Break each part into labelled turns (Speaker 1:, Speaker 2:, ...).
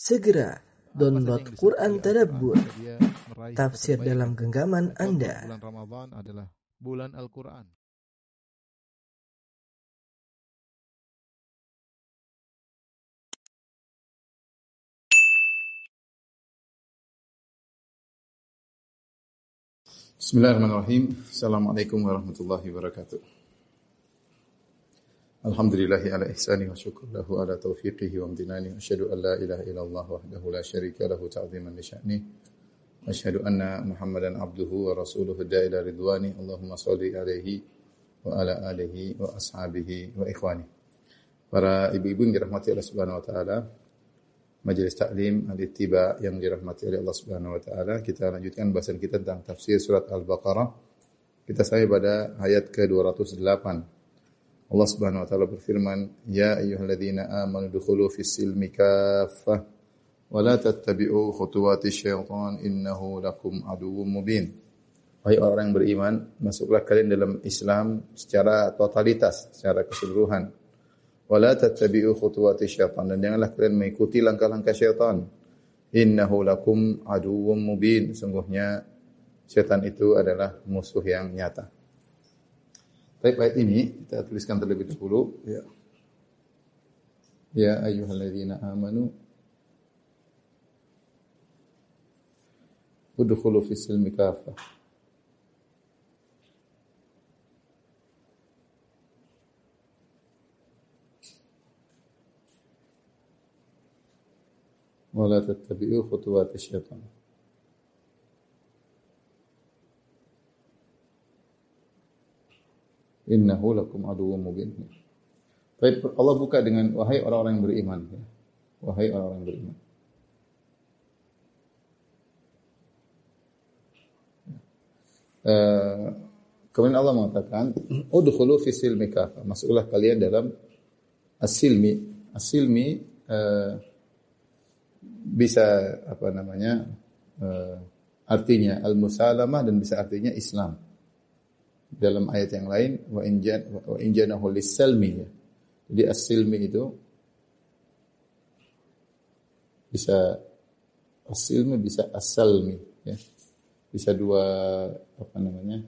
Speaker 1: Segera download Quran Tadabbur, tafsir dalam genggaman Anda.
Speaker 2: Bulan Ramadan adalah bulan Al-Quran.
Speaker 3: Bismillahirrahmanirrahim. Assalamualaikum warahmatullahi wabarakatuh. Alhamdulillahi ala ihsani wa syukur lahu ala taufiqihi wa amtinani. Asyhadu an la ilaha illallah wahdahu la syarika lahu ta'ziman li sya'ni. Asyhadu anna Muhammadan abduhu wa rasuluhu da'ila ridwani. Allahumma salli alaihi wa ala alihi wa ashabihi wa ikhwani. Para ibu-ibu yang dirahmati Allah Subhanahu wa taala, Majelis Taklim Al-Ittiba yang dirahmati oleh Allah Subhanahu wa taala, kita lanjutkan bahasan kita tentang tafsir surat Al-Baqarah. Kita sampai pada ayat ke-208. Allah Subhanahu wa taala berfirman, "Ya ayyuhalladzina amanu dukhulu fis silmi kaffah wa la tattabi'u khutuwatis syaitan innahu lakum aduwwum mubin." Wahai orang yang beriman, masuklah kalian dalam Islam secara totalitas, secara keseluruhan. Wala tattabi'u khutuwati syaitan dan janganlah kalian mengikuti langkah-langkah syaitan. Innahu lakum aduwwum mubin. Sungguhnya syaitan itu adalah musuh yang nyata. Baik ayat ini kita tuliskan terlebih dahulu ya. Ya ayyuhalladzina amanu udkhulu fis silmi kafah. ولا تتبعوا خطوات الشيطان Innahu lakum aduwwum mubin. Baik, Allah buka dengan wahai orang-orang yang beriman. Ya. Wahai orang-orang yang beriman. Uh, kemudian Allah mengatakan, "Udkhulu fi silmi kafah." Masuklah kalian dalam asilmi. Asilmi uh, bisa apa namanya uh, artinya al-musalamah dan bisa artinya Islam. Dalam ayat yang lain wa injan wa injanahu ya. Jadi as-silmi itu bisa as-silmi bisa as-salmi ya. Bisa dua apa namanya?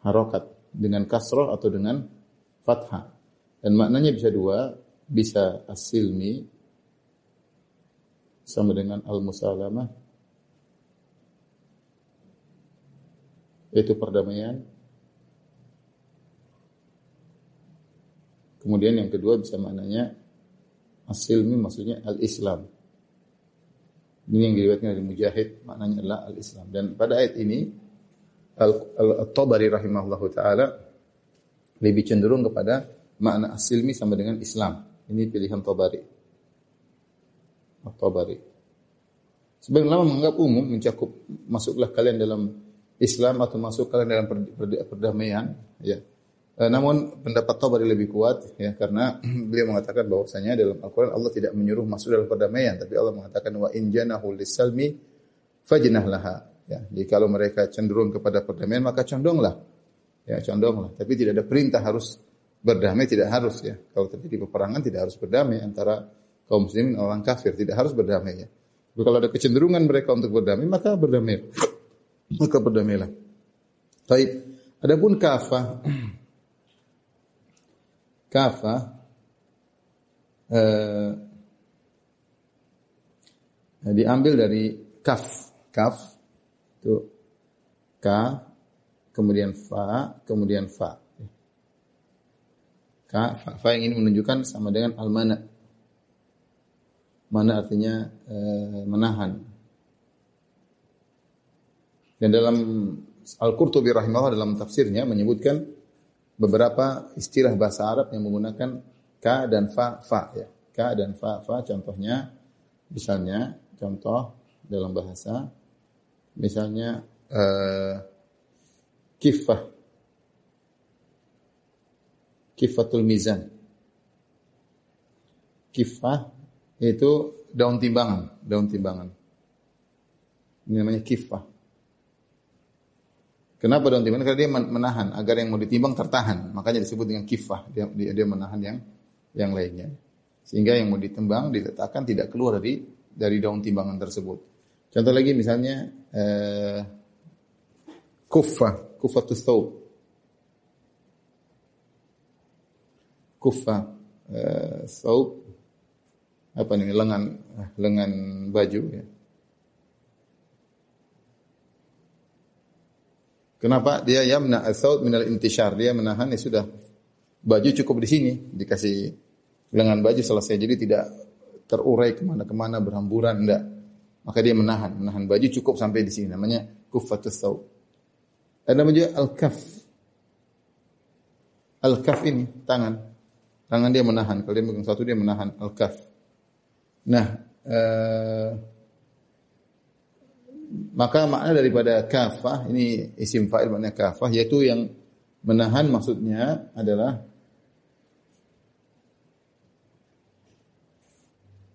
Speaker 3: harokat dengan kasroh atau dengan fathah. Dan maknanya bisa dua, bisa as-silmi sama dengan al-musalamah yaitu perdamaian kemudian yang kedua bisa maknanya asilmi maksudnya al-islam ini yang diriwayatkan dari Mujahid maknanya adalah al-islam dan pada ayat ini Al-Tabari rahimahullahu taala lebih cenderung kepada makna asilmi sama dengan Islam ini pilihan Tabari At-Tabari. Sebagian ulama menganggap umum mencakup masuklah kalian dalam Islam atau masuk kalian dalam perdamaian, ya. E, namun pendapat Tabari lebih kuat ya karena beliau mengatakan bahwasanya dalam Al-Qur'an Allah tidak menyuruh masuk dalam perdamaian tapi Allah mengatakan wa in janahu lis-salmi fajnah laha ya. Jadi kalau mereka cenderung kepada perdamaian maka condonglah. Ya, condonglah. Tapi tidak ada perintah harus berdamai tidak harus ya. Kalau terjadi peperangan tidak harus berdamai antara kaum muslimin orang kafir tidak harus berdamai ya. Tapi kalau ada kecenderungan mereka untuk berdamai maka berdamai. Maka berdamailah. Baik. Adapun kafah kafah eh, diambil dari kaf. Kaf itu k kemudian fa kemudian fa. K fa, fa yang ini menunjukkan sama dengan almana. Mana artinya e, menahan. Dan dalam Al-Qurtubi rahimahullah dalam tafsirnya menyebutkan beberapa istilah bahasa Arab yang menggunakan ka dan fa fa ya. Ka dan fa fa contohnya misalnya contoh dalam bahasa misalnya e, kifah kifatul mizan kifah itu daun timbangan, daun timbangan. Ini namanya kifah. Kenapa daun timbangan? Karena dia menahan agar yang mau ditimbang tertahan. Makanya disebut dengan kifah. Dia, dia, dia menahan yang yang lainnya. Sehingga yang mau ditimbang diletakkan tidak keluar dari dari daun timbangan tersebut. Contoh lagi misalnya eh, kuffa, kuffatus thawb. Kuffa eh, apa nih lengan lengan baju ya. Kenapa dia yamna al-thawb minal intishar? Dia menahan ya sudah baju cukup di sini, dikasih lengan baju selesai. Jadi tidak terurai ke mana-kemana berhamburan, enggak. Maka dia menahan, menahan baju cukup sampai di sini. Namanya kuffatus thawb. Ada namanya al-kaf. Al-kaf ini tangan. Tangan dia menahan. Kalau dia megang satu dia menahan al-kaf. Nah, eh, maka makna daripada kafah ini isim fa'il maknanya kafah yaitu yang menahan maksudnya adalah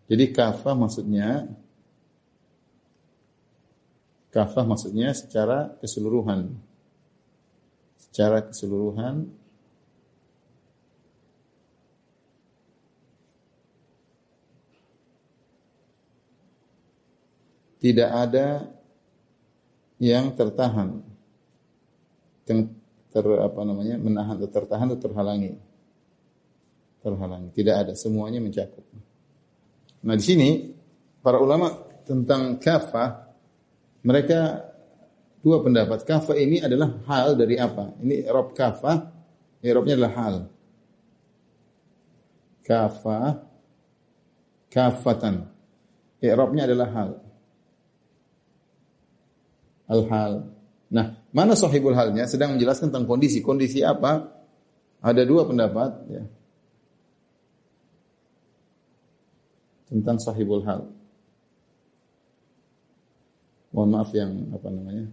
Speaker 3: Jadi kafah maksudnya kafah maksudnya secara keseluruhan. Secara keseluruhan tidak ada yang tertahan. Yang ter apa namanya menahan atau tertahan atau terhalangi. Terhalangi. Tidak ada. Semuanya mencakup. Nah di sini para ulama tentang kafah mereka dua pendapat. Kafah ini adalah hal dari apa? Ini rob kafah Eropnya adalah hal. Kafah kafatan. Eropnya adalah hal al-hal. Nah, mana sahibul halnya sedang menjelaskan tentang kondisi. Kondisi apa? Ada dua pendapat ya. Tentang sahibul hal. Mohon maaf yang apa namanya?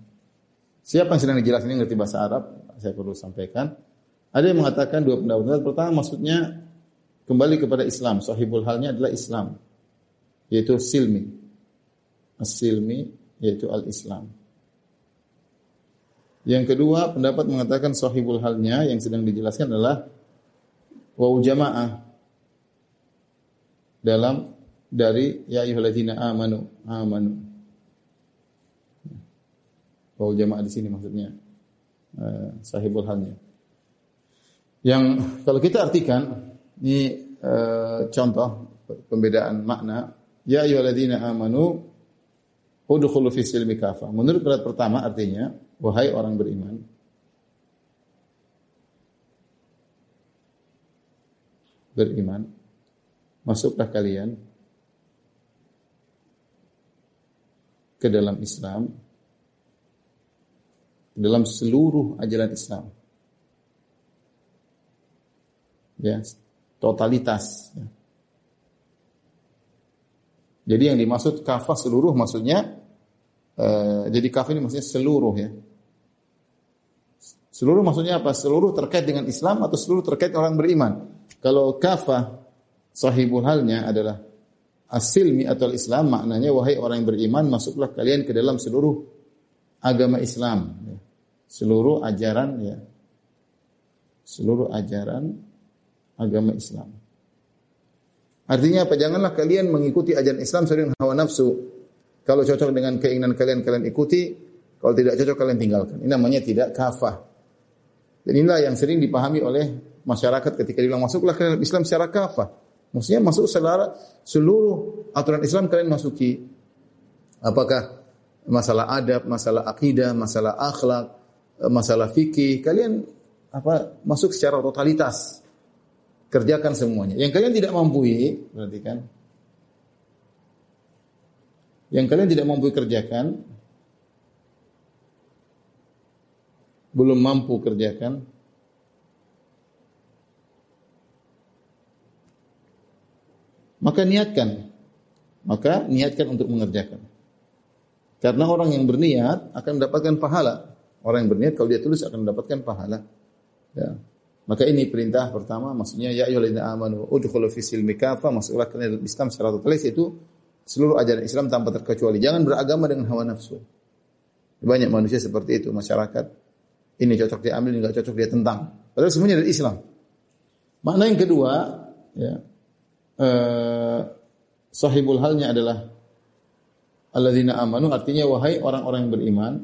Speaker 3: Siapa yang sedang dijelaskan ini ngerti bahasa Arab? Saya perlu sampaikan. Ada yang mengatakan dua pendapat. Pertama maksudnya kembali kepada Islam. Sahibul halnya adalah Islam. Yaitu silmi. As-silmi yaitu al-Islam. Yang kedua, pendapat mengatakan sahibul halnya yang sedang dijelaskan adalah wau jamaah dalam dari ya ayyuhalladzina amanu amanu. Wau jamaah di sini maksudnya uh, sahibul halnya. Yang kalau kita artikan ini uh, contoh pembedaan makna ya ayyuhalladzina amanu udkhulu fi silmi kafah. Menurut pendapat pertama artinya Wahai orang beriman, beriman, masuklah kalian ke dalam Islam, ke dalam seluruh ajaran Islam. Ya, totalitas. Ya. Jadi yang dimaksud kafah seluruh maksudnya, uh, jadi kafah ini maksudnya seluruh ya. Seluruh maksudnya apa? Seluruh terkait dengan Islam atau seluruh terkait orang beriman. Kalau kafah sahibul halnya adalah asilmi atau Islam maknanya wahai orang yang beriman masuklah kalian ke dalam seluruh agama Islam. Ya. Seluruh ajaran ya. Seluruh ajaran agama Islam. Artinya apa? Janganlah kalian mengikuti ajaran Islam dengan hawa nafsu. Kalau cocok dengan keinginan kalian, kalian ikuti. Kalau tidak cocok, kalian tinggalkan. Ini namanya tidak kafah. Dan inilah yang sering dipahami oleh masyarakat ketika dibilang masuklah ke Islam secara kafah. Maksudnya masuk secara seluruh aturan Islam kalian masuki. Apakah masalah adab, masalah akidah, masalah akhlak, masalah fikih, kalian apa masuk secara totalitas. Kerjakan semuanya. Yang kalian tidak mampu, berarti kan yang kalian tidak mampu kerjakan, belum mampu kerjakan, maka niatkan. Maka niatkan untuk mengerjakan. Karena orang yang berniat akan mendapatkan pahala. Orang yang berniat kalau dia tulis akan mendapatkan pahala. Ya. Maka ini perintah pertama maksudnya ya ayyuhalladzina amanu udkhulu fi silmi kafa masuklah ke dalam Islam secara totalis itu seluruh ajaran Islam tanpa terkecuali. Jangan beragama dengan hawa nafsu. Banyak manusia seperti itu masyarakat ini cocok dia ambil, ini nggak cocok dia tentang. Padahal semuanya dari Islam. Makna yang kedua, ya, eh, sahibul halnya adalah alladzina amanu artinya wahai orang-orang yang beriman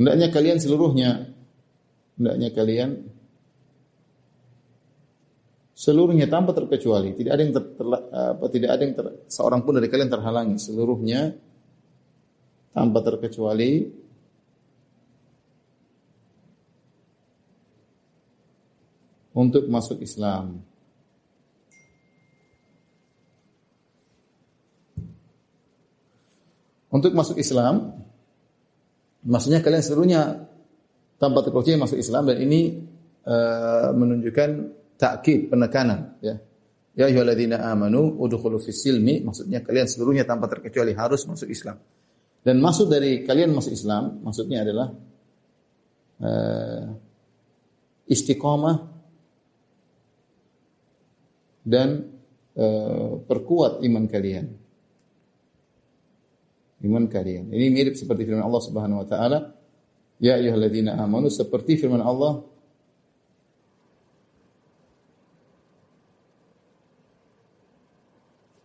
Speaker 3: Hendaknya kalian seluruhnya hendaknya kalian seluruhnya tanpa terkecuali, tidak ada yang ter, ter, apa, tidak ada yang ter, seorang pun dari kalian terhalangi, seluruhnya tanpa terkecuali. Untuk masuk Islam. Untuk masuk Islam, Maksudnya kalian seluruhnya tanpa terkecuali masuk Islam dan ini uh, menunjukkan takkid penekanan ya. Ya ayyuhalladzina amanu udkhulu fis silmi maksudnya kalian seluruhnya tanpa terkecuali harus masuk Islam. Dan maksud dari kalian masuk Islam maksudnya adalah uh, istiqomah dan uh, perkuat iman kalian iman kalian. Ini mirip seperti firman Allah Subhanahu wa taala, ya ayyuhalladzina amanu seperti firman Allah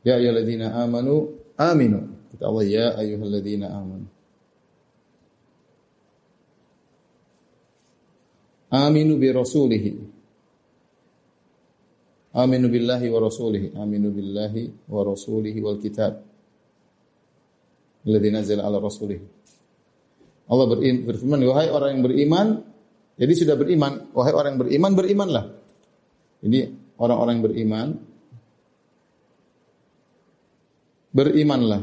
Speaker 3: Ya ayyuhalladzina amanu aminu. Kata Allah ya ayyuhalladzina amanu. Aminu bi rasulihi. Aminu billahi wa rasulihi. Aminu billahi wa rasulihi wal kitab alladzi nazala ala rasulih. Allah berfirman, wahai orang yang beriman, jadi sudah beriman, wahai orang yang beriman, berimanlah. Ini orang-orang yang beriman, berimanlah.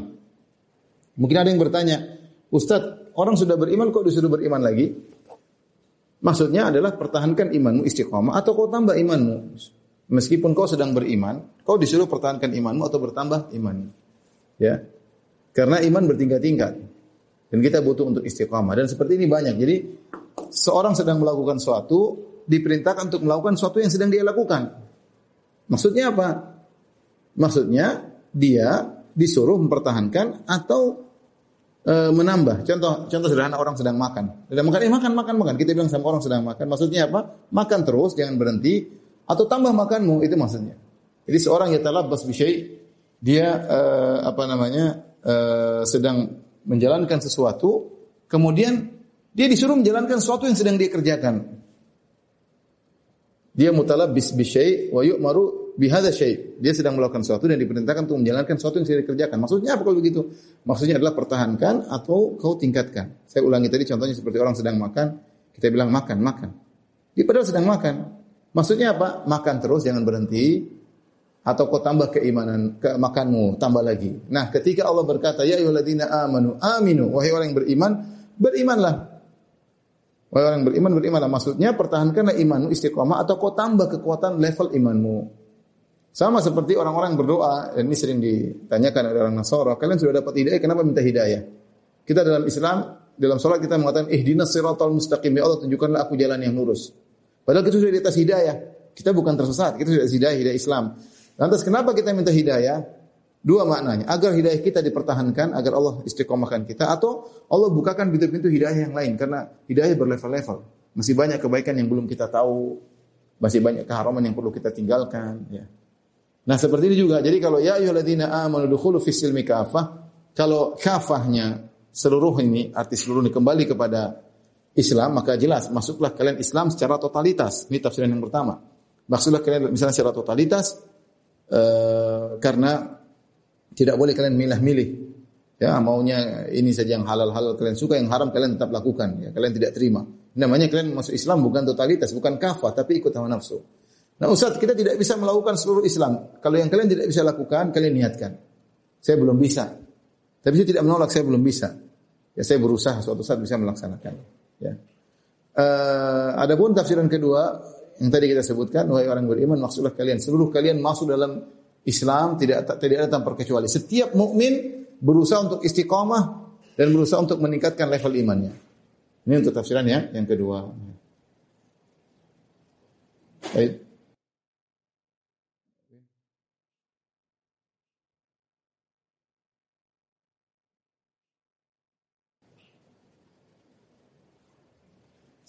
Speaker 3: Mungkin ada yang bertanya, Ustadz, orang sudah beriman kok disuruh beriman lagi? Maksudnya adalah pertahankan imanmu istiqomah atau kau tambah imanmu. Meskipun kau sedang beriman, kau disuruh pertahankan imanmu atau bertambah imanmu. Ya. Karena iman bertingkat-tingkat. Dan kita butuh untuk istiqamah. Dan seperti ini banyak. Jadi seorang sedang melakukan sesuatu, diperintahkan untuk melakukan sesuatu yang sedang dia lakukan. Maksudnya apa? Maksudnya dia disuruh mempertahankan atau e, menambah. Contoh contoh sederhana orang sedang makan. Sedang makan, eh makan, makan, makan. Kita bilang sama orang sedang makan. Maksudnya apa? Makan terus, jangan berhenti. Atau tambah makanmu, itu maksudnya. Jadi seorang ya talabbas bisyai, dia e, apa namanya uh, sedang menjalankan sesuatu, kemudian dia disuruh menjalankan sesuatu yang sedang dia kerjakan. Dia mutalabbis bi syai' wa yu'maru bi hadza syai'. Dia sedang melakukan sesuatu dan diperintahkan untuk menjalankan sesuatu yang sedang dikerjakan. Maksudnya apa kalau begitu? Maksudnya adalah pertahankan atau kau tingkatkan. Saya ulangi tadi contohnya seperti orang sedang makan, kita bilang makan, makan. Dia padahal sedang makan. Maksudnya apa? Makan terus, jangan berhenti atau kau tambah keimanan ke makanmu tambah lagi. Nah, ketika Allah berkata ya ayyuhalladzina amanu aminu wahai orang yang beriman berimanlah. Wahai orang yang beriman berimanlah maksudnya pertahankanlah imanmu istiqomah atau kau tambah kekuatan level imanmu. Sama seperti orang-orang berdoa dan ini sering ditanyakan oleh orang Nasara, kalian sudah dapat hidayah kenapa minta hidayah? Kita dalam Islam dalam sholat kita mengatakan ihdinas siratal mustaqim ya Allah tunjukkanlah aku jalan yang lurus. Padahal kita sudah di atas hidayah. Kita bukan tersesat, kita sudah hidayah, hidayah Islam. Lantas kenapa kita minta hidayah? Dua maknanya. Agar hidayah kita dipertahankan, agar Allah istiqomahkan kita. Atau Allah bukakan pintu-pintu hidayah yang lain. Karena hidayah berlevel-level. Masih banyak kebaikan yang belum kita tahu. Masih banyak keharaman yang perlu kita tinggalkan. Ya. Nah seperti ini juga. Jadi kalau ya ayyuhalladzina amanu dukhulu fis silmi kafah. Kalau kafahnya seluruh ini, arti seluruh ini kembali kepada Islam, maka jelas masuklah kalian Islam secara totalitas. Ini tafsiran yang pertama. Maksudlah kalian misalnya secara totalitas, Eh, karena tidak boleh kalian milah-milih. Ya, maunya ini saja yang halal-halal kalian suka, yang haram kalian tetap lakukan. Ya, kalian tidak terima. Namanya kalian masuk Islam bukan totalitas, bukan kafah, tapi ikut hawa nafsu. Nah Ustaz, kita tidak bisa melakukan seluruh Islam. Kalau yang kalian tidak bisa lakukan, kalian niatkan. Saya belum bisa. Tapi saya tidak menolak, saya belum bisa. Ya saya berusaha suatu saat bisa melaksanakan. Ya. Uh, adapun tafsiran kedua, yang tadi kita sebutkan, wahai orang beriman, maksudlah kalian seluruh kalian masuk dalam Islam tidak tidak ada tanpa kecuali. Setiap mukmin berusaha untuk istiqamah dan berusaha untuk meningkatkan level imannya. Ini untuk tafsiran ya, yang kedua. Baik.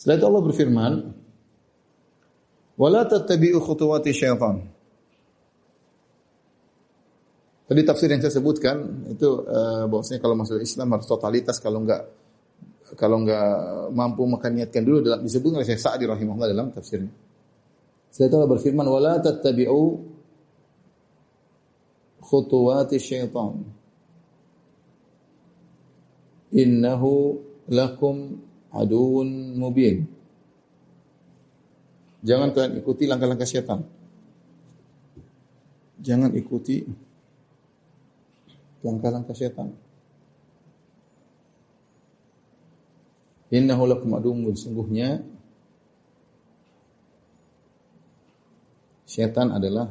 Speaker 3: Setelah itu Allah berfirman, Wala tattabi'u khutuwati syaitan. Tadi tafsir yang saya sebutkan itu uh, bahwasanya kalau masuk Islam harus totalitas kalau enggak kalau enggak mampu maka niatkan dulu dalam disebut oleh Syekh Sa'di rahimahullah dalam tafsirnya. Saya telah berfirman wala tattabi'u khutuwati syaitan. Innahu lakum aduun mubin. Jangan kalian ikuti langkah-langkah syaitan. Jangan ikuti langkah-langkah setan. Innahu lakum aduwwun sungguhnya setan adalah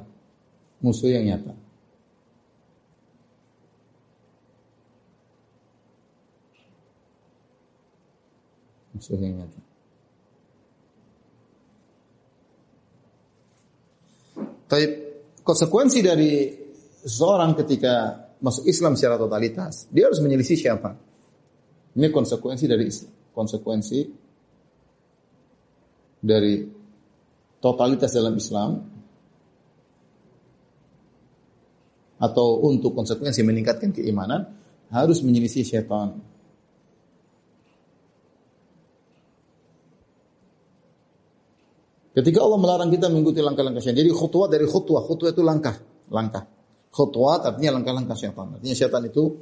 Speaker 3: musuh yang nyata. Nyata. Tapi konsekuensi dari seorang ketika masuk Islam secara totalitas, dia harus menyelisih siapa? Ini konsekuensi dari Islam. Konsekuensi dari totalitas dalam Islam atau untuk konsekuensi meningkatkan keimanan harus menyelisih syaitan. Ketika Allah melarang kita mengikuti langkah-langkah syaitan, jadi khutwah dari khutwah, khutwah itu langkah, langkah. Khutwat artinya langkah-langkah syaitan. Artinya syaitan itu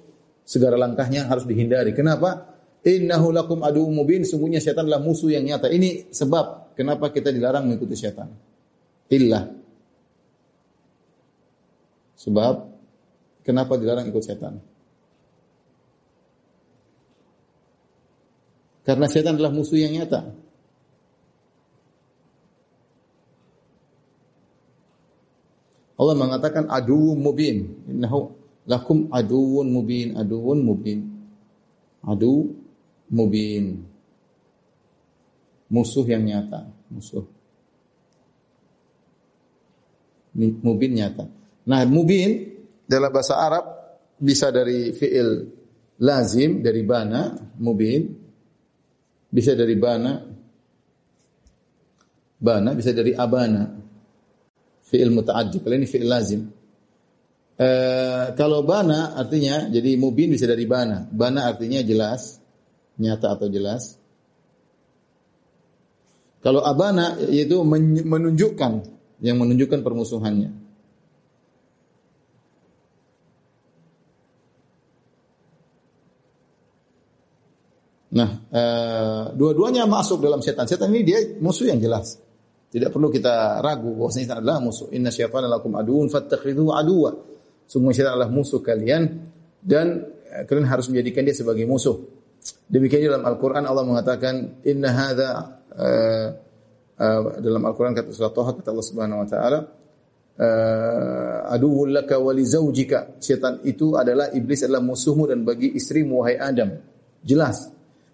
Speaker 3: segala langkahnya harus dihindari. Kenapa? Innahu lakum adu mubin. Sungguhnya syaitan adalah musuh yang nyata. Ini sebab kenapa kita dilarang mengikuti syaitan. Illa. Sebab kenapa dilarang ikut syaitan? Karena syaitan adalah musuh yang nyata. Allah mengatakan adu mubin. Innahu lakum aduun mubin, aduun mubin. Adu mubin. Musuh yang nyata, musuh. Mubin nyata. Nah, mubin dalam bahasa Arab bisa dari fi'il lazim dari bana, mubin. Bisa dari bana, bana bisa dari abana fi'il muta'addi. Kalau ini fi'il lazim. E, kalau bana artinya jadi mubin bisa dari bana. Bana artinya jelas, nyata atau jelas. Kalau abana yaitu menunjukkan yang menunjukkan permusuhannya. Nah, e, dua-duanya masuk dalam setan. Setan ini dia musuh yang jelas. Tidak perlu kita ragu bahwa setan adalah musuh. Inna syaitana lakum aduun fattakhidhu aduwa. Sungguh syaitan adalah musuh kalian dan eh, kalian harus menjadikan dia sebagai musuh. Demikian dalam Al-Qur'an Allah mengatakan inna hadza uh, uh, dalam Al-Qur'an kata surat Thaha kata Allah Subhanahu wa taala uh, aduwwul laka wa zaujika. Syaitan itu adalah iblis adalah musuhmu dan bagi istrimu wahai Adam. Jelas.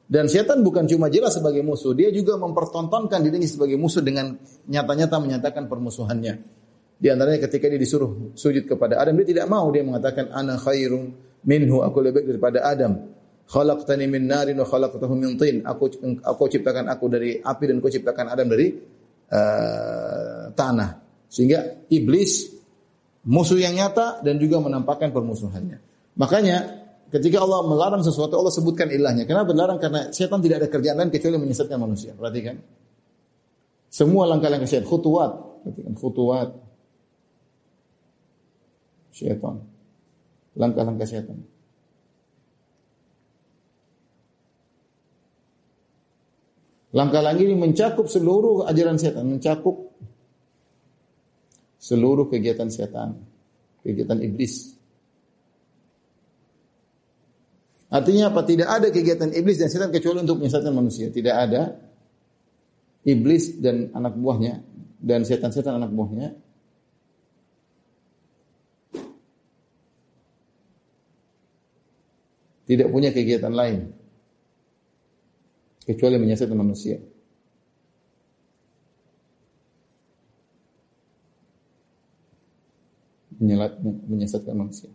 Speaker 3: Dan setan bukan cuma jelas sebagai musuh, dia juga mempertontonkan dirinya sebagai musuh dengan nyata-nyata menyatakan permusuhannya. Di antaranya ketika dia disuruh sujud kepada Adam, dia tidak mau. Dia mengatakan, Ana khairum minhu, aku lebih baik daripada Adam. Khalaqtani min narin wa khalaqtahu min tin. Aku, aku ciptakan aku dari api dan kau ciptakan Adam dari uh, tanah. Sehingga iblis musuh yang nyata dan juga menampakkan permusuhannya. Makanya Ketika Allah melarang sesuatu, Allah sebutkan ilahnya. Kenapa melarang? Karena setan tidak ada kerjaan lain kecuali menyesatkan manusia. Perhatikan. Semua langkah-langkah setan, khutuwat. Perhatikan, khutuwat. Setan. Langkah-langkah setan. Langkah-langkah ini mencakup seluruh ajaran setan, mencakup seluruh kegiatan setan, kegiatan iblis. Artinya apa? Tidak ada kegiatan iblis dan setan kecuali untuk menyesatkan manusia. Tidak ada iblis dan anak buahnya dan setan-setan anak buahnya tidak punya kegiatan lain kecuali menyesatkan manusia. menyesatkan manusia.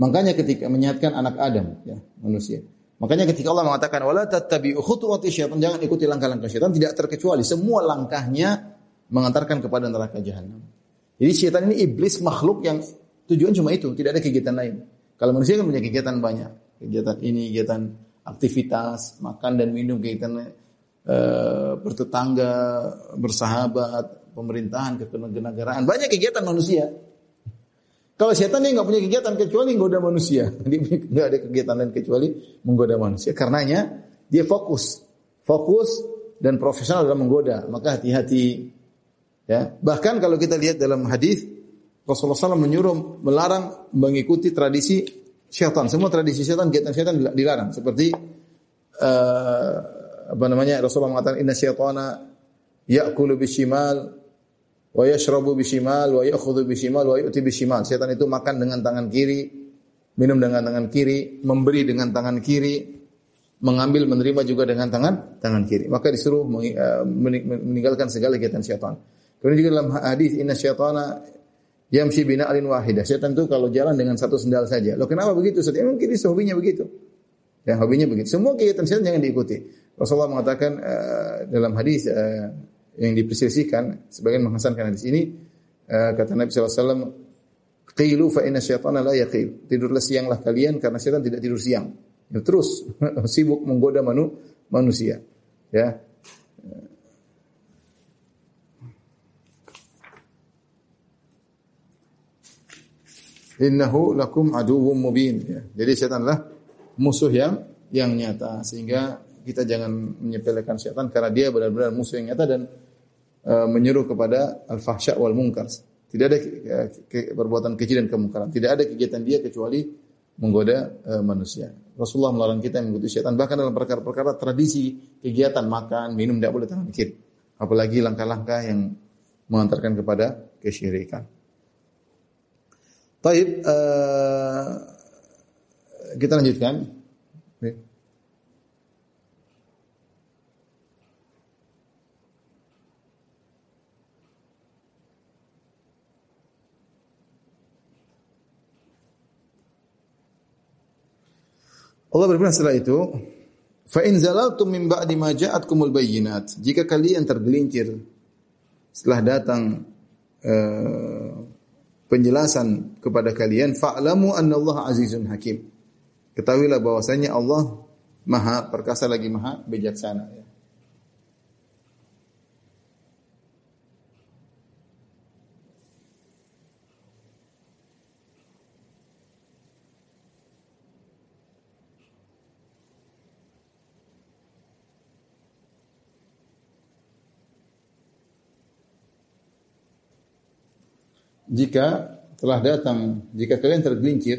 Speaker 3: Makanya ketika menyatakan anak Adam, ya, manusia. Makanya ketika Allah mengatakan wala tattabi'u khutuwati syaitan, jangan ikuti langkah-langkah syaitan tidak terkecuali semua langkahnya mengantarkan kepada neraka jahanam. Jadi syaitan ini iblis makhluk yang Tujuan cuma itu, tidak ada kegiatan lain. Kalau manusia kan punya kegiatan banyak. Kegiatan ini, kegiatan aktivitas, makan dan minum, kegiatan uh, bertetangga, bersahabat, pemerintahan, kenegaraan. Banyak kegiatan manusia. Kalau setan dia nggak punya kegiatan kecuali menggoda manusia. Dia nggak ada kegiatan lain kecuali menggoda manusia. Karenanya dia fokus, fokus dan profesional dalam menggoda. Maka hati-hati. Ya, bahkan kalau kita lihat dalam hadis Rasulullah SAW menyuruh melarang mengikuti tradisi syaitan. Semua tradisi syaitan, kegiatan syaitan dilarang. Seperti uh, apa namanya Rasulullah mengatakan inna syaitana ya'kulu bishimal wa yashrabu bishimal wa ya'khudhu bishimal wa yu'ti bishimal. Setan itu makan dengan tangan kiri, minum dengan tangan kiri, memberi dengan tangan kiri, mengambil menerima juga dengan tangan tangan kiri. Maka disuruh eh, meninggalkan segala kegiatan syaitan. Kemudian juga dalam hadis inna syaitana yamshi bina alin wahidah. Setan itu kalau jalan dengan satu sendal saja. Loh kenapa begitu? Setan mungkin itu hobinya begitu. Ya, hobinya begitu. Semua kegiatan setan jangan diikuti. Rasulullah mengatakan uh, dalam hadis uh, yang diperselisihkan sebagian menghasankan hadis ini uh, kata Nabi SAW qilu fa inna syaitana la yaqil. Tidurlah sianglah kalian karena setan tidak tidur siang. Ya, terus sibuk menggoda manu, manusia. Ya. Innahu lakum aduwwum mubin. Ya. Jadi setanlah musuh yang yang nyata. Sehingga kita jangan menyepelekan setan karena dia benar-benar musuh yang nyata dan uh, menyuruh kepada al-fahsya wal munkar. Tidak ada ke, perbuatan keji dan kemungkaran. Tidak ada kegiatan dia kecuali menggoda uh, manusia. Rasulullah melarang kita mengikuti setan bahkan dalam perkara-perkara tradisi kegiatan makan, minum tidak boleh tangan kiri. Apalagi langkah-langkah yang mengantarkan kepada kesyirikan. Taib, uh, kita lanjutkan. Allah berfirman setelah itu, fa in zalaltum min ba'di ma ja'atkumul bayyinat. Jika kalian tergelincir setelah datang uh, penjelasan kepada kalian, fa'lamu anna Allah azizun hakim. Ketahuilah bahwasanya Allah Maha perkasa lagi Maha bijaksana jika telah datang, jika kalian tergelincir,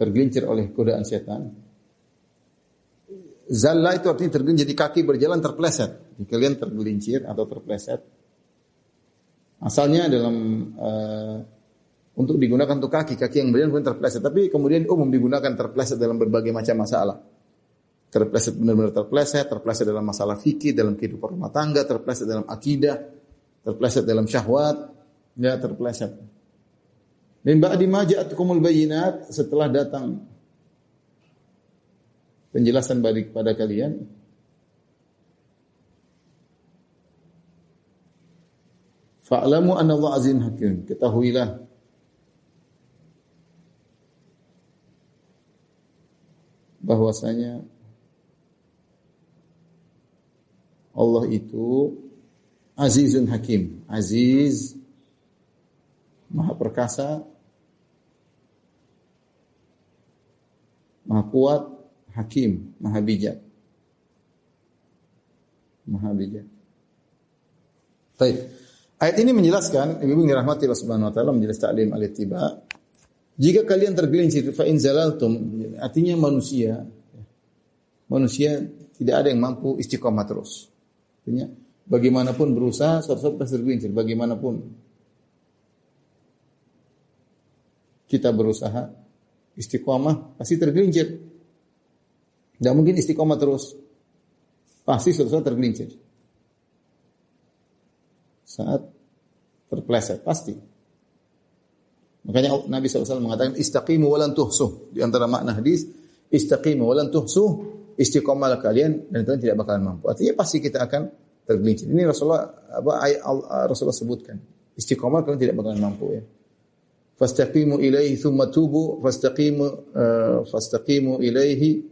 Speaker 3: tergelincir oleh godaan setan, zalla itu artinya tergelincir, jadi kaki berjalan terpleset. Jika kalian tergelincir atau terpleset, asalnya dalam uh, untuk digunakan untuk kaki, kaki yang berjalan kemudian terpleset. Tapi kemudian umum digunakan terpleset dalam berbagai macam masalah. Terpleset benar-benar terpleset, terpleset dalam masalah fikih, dalam kehidupan rumah tangga, terpleset dalam akidah, terpleset dalam syahwat, ya terpleset. Dan ba'di ma ja'atkumul bayyinat setelah datang penjelasan balik pada kalian Fa'lamu anna Allah azim hakim. Ketahuilah bahwasanya Allah itu Azizun Hakim. Aziz, Maha Perkasa, Maha Kuat, Hakim, Maha Bijak. Maha Bijak. Baik. Ayat ini menjelaskan, Ibu yang dirahmati Allah Subhanahu wa taala menjelaskan ta'lim al-ittiba. Jika kalian tergelincir fa in zalaltum, artinya manusia manusia tidak ada yang mampu istiqomah terus. Artinya bagaimanapun berusaha suatu saat pasti tergelincir bagaimanapun. Kita berusaha istiqomah pasti tergelincir. Tidak mungkin istiqomah terus. Pasti suatu saat tergelincir. Saat terpleset pasti. Makanya Nabi SAW mengatakan istaqimu walan tuhsuh. Di antara makna hadis istaqimu walan tuhsuh istiqomahlah kalian dan kalian tidak bakalan mampu. Artinya pasti kita akan tergelincir. Ini Rasulullah apa Rasulullah sebutkan. Istiqomah kalian tidak bakalan mampu ya. fastaqimu ilaihi thumma tubu fastaqimu uh, fastaqimu ilaihi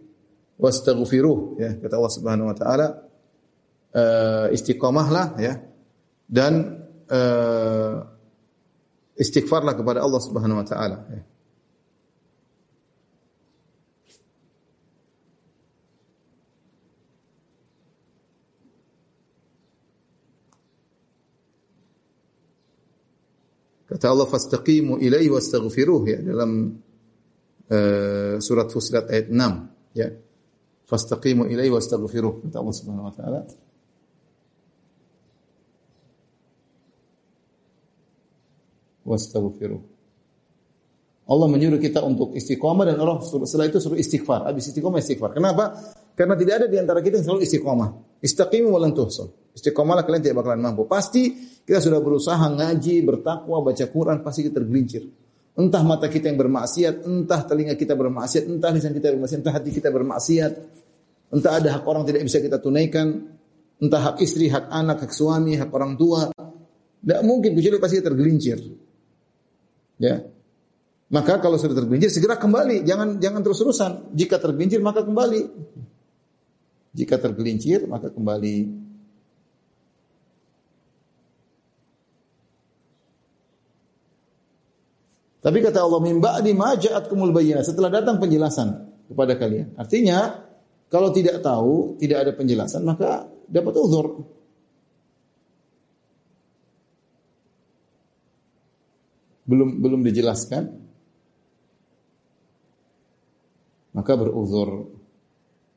Speaker 3: wastaghfiruh ya kata Allah Subhanahu wa taala uh, istiqamahlah ya dan uh, istighfarlah kepada Allah Subhanahu wa taala ya. Kata Allah fastaqimu ilaihi wastaghfiruh ya dalam uh, surat Fusilat ayat 6 ya. Fastaqimu ilaihi wastaghfiruh kata Allah Subhanahu wa taala. Wastaghfiruh. Allah menyuruh kita untuk istiqomah dan Allah setelah itu suruh istighfar. Habis istiqomah istighfar. Kenapa? Karena tidak ada di antara kita yang selalu istiqomah. Istaqimu walan tuhsul. Istiqomahlah kalian tidak bakalan mampu. Pasti kita sudah berusaha ngaji, bertakwa, baca Quran, pasti kita tergelincir. Entah mata kita yang bermaksiat, entah telinga kita bermaksiat, entah lisan kita bermaksiat, entah hati kita bermaksiat. Entah ada hak orang tidak bisa kita tunaikan, entah hak istri, hak anak, hak suami, hak orang tua. Tidak mungkin kecuali pasti tergelincir. Ya. Maka kalau sudah tergelincir segera kembali, jangan jangan terus-terusan. Jika tergelincir maka kembali. Jika tergelincir maka kembali. Tapi kata Allah min ba'di ma ja'atkumul bayyinah. Setelah datang penjelasan kepada kalian. Artinya kalau tidak tahu, tidak ada penjelasan, maka dapat uzur. Belum belum dijelaskan, maka beruzur.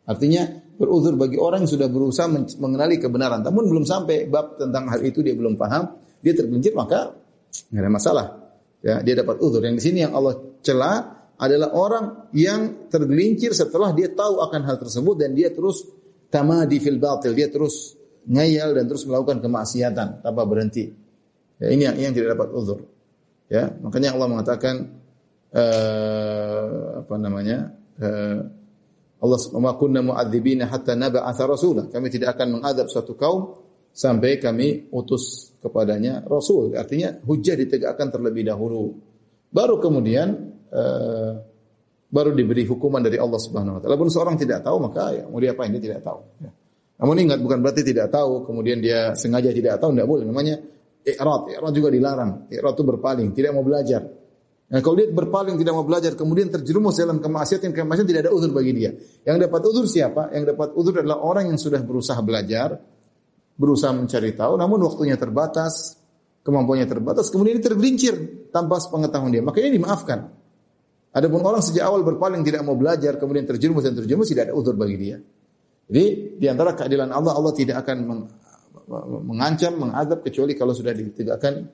Speaker 3: Artinya beruzur bagi orang yang sudah berusaha mengenali kebenaran, namun belum sampai bab tentang hal itu dia belum paham, dia tergelincir maka nggak ada masalah. Ya, dia dapat uzur. Yang di sini yang Allah cela adalah orang yang tergelincir setelah dia tahu akan hal tersebut dan dia terus tamadi fil batil, dia terus ngayal dan terus melakukan kemaksiatan tanpa berhenti. Ya, ini yang, yang tidak dapat uzur. Ya, makanya Allah mengatakan uh, apa namanya? Uh, Allah wa kunna mu'adzibina hatta naba'atha rasulah. Kami tidak akan mengadab suatu kaum sampai kami utus kepadanya rasul. Artinya hujah ditegakkan terlebih dahulu. Baru kemudian uh, baru diberi hukuman dari Allah Subhanahu wa taala. Walaupun seorang tidak tahu maka ya mau diapain dia tidak tahu. Ya. Namun ingat bukan berarti tidak tahu kemudian dia sengaja tidak tahu tidak boleh. Namanya i'rad. I'rad juga dilarang. I'rad itu berpaling, tidak mau belajar. Nah, kalau dia berpaling tidak mau belajar kemudian terjerumus dalam kemaksiatan kemaksiatan tidak ada uzur bagi dia. Yang dapat uzur siapa? Yang dapat uzur adalah orang yang sudah berusaha belajar, berusaha mencari tahu, namun waktunya terbatas, kemampuannya terbatas, kemudian dia tergelincir tanpa pengetahuan dia. Makanya dimaafkan. Adapun orang sejak awal berpaling tidak mau belajar, kemudian terjerumus dan terjerumus tidak ada uzur bagi dia. Jadi di antara keadilan Allah, Allah tidak akan mengancam, mengadab kecuali kalau sudah ditegakkan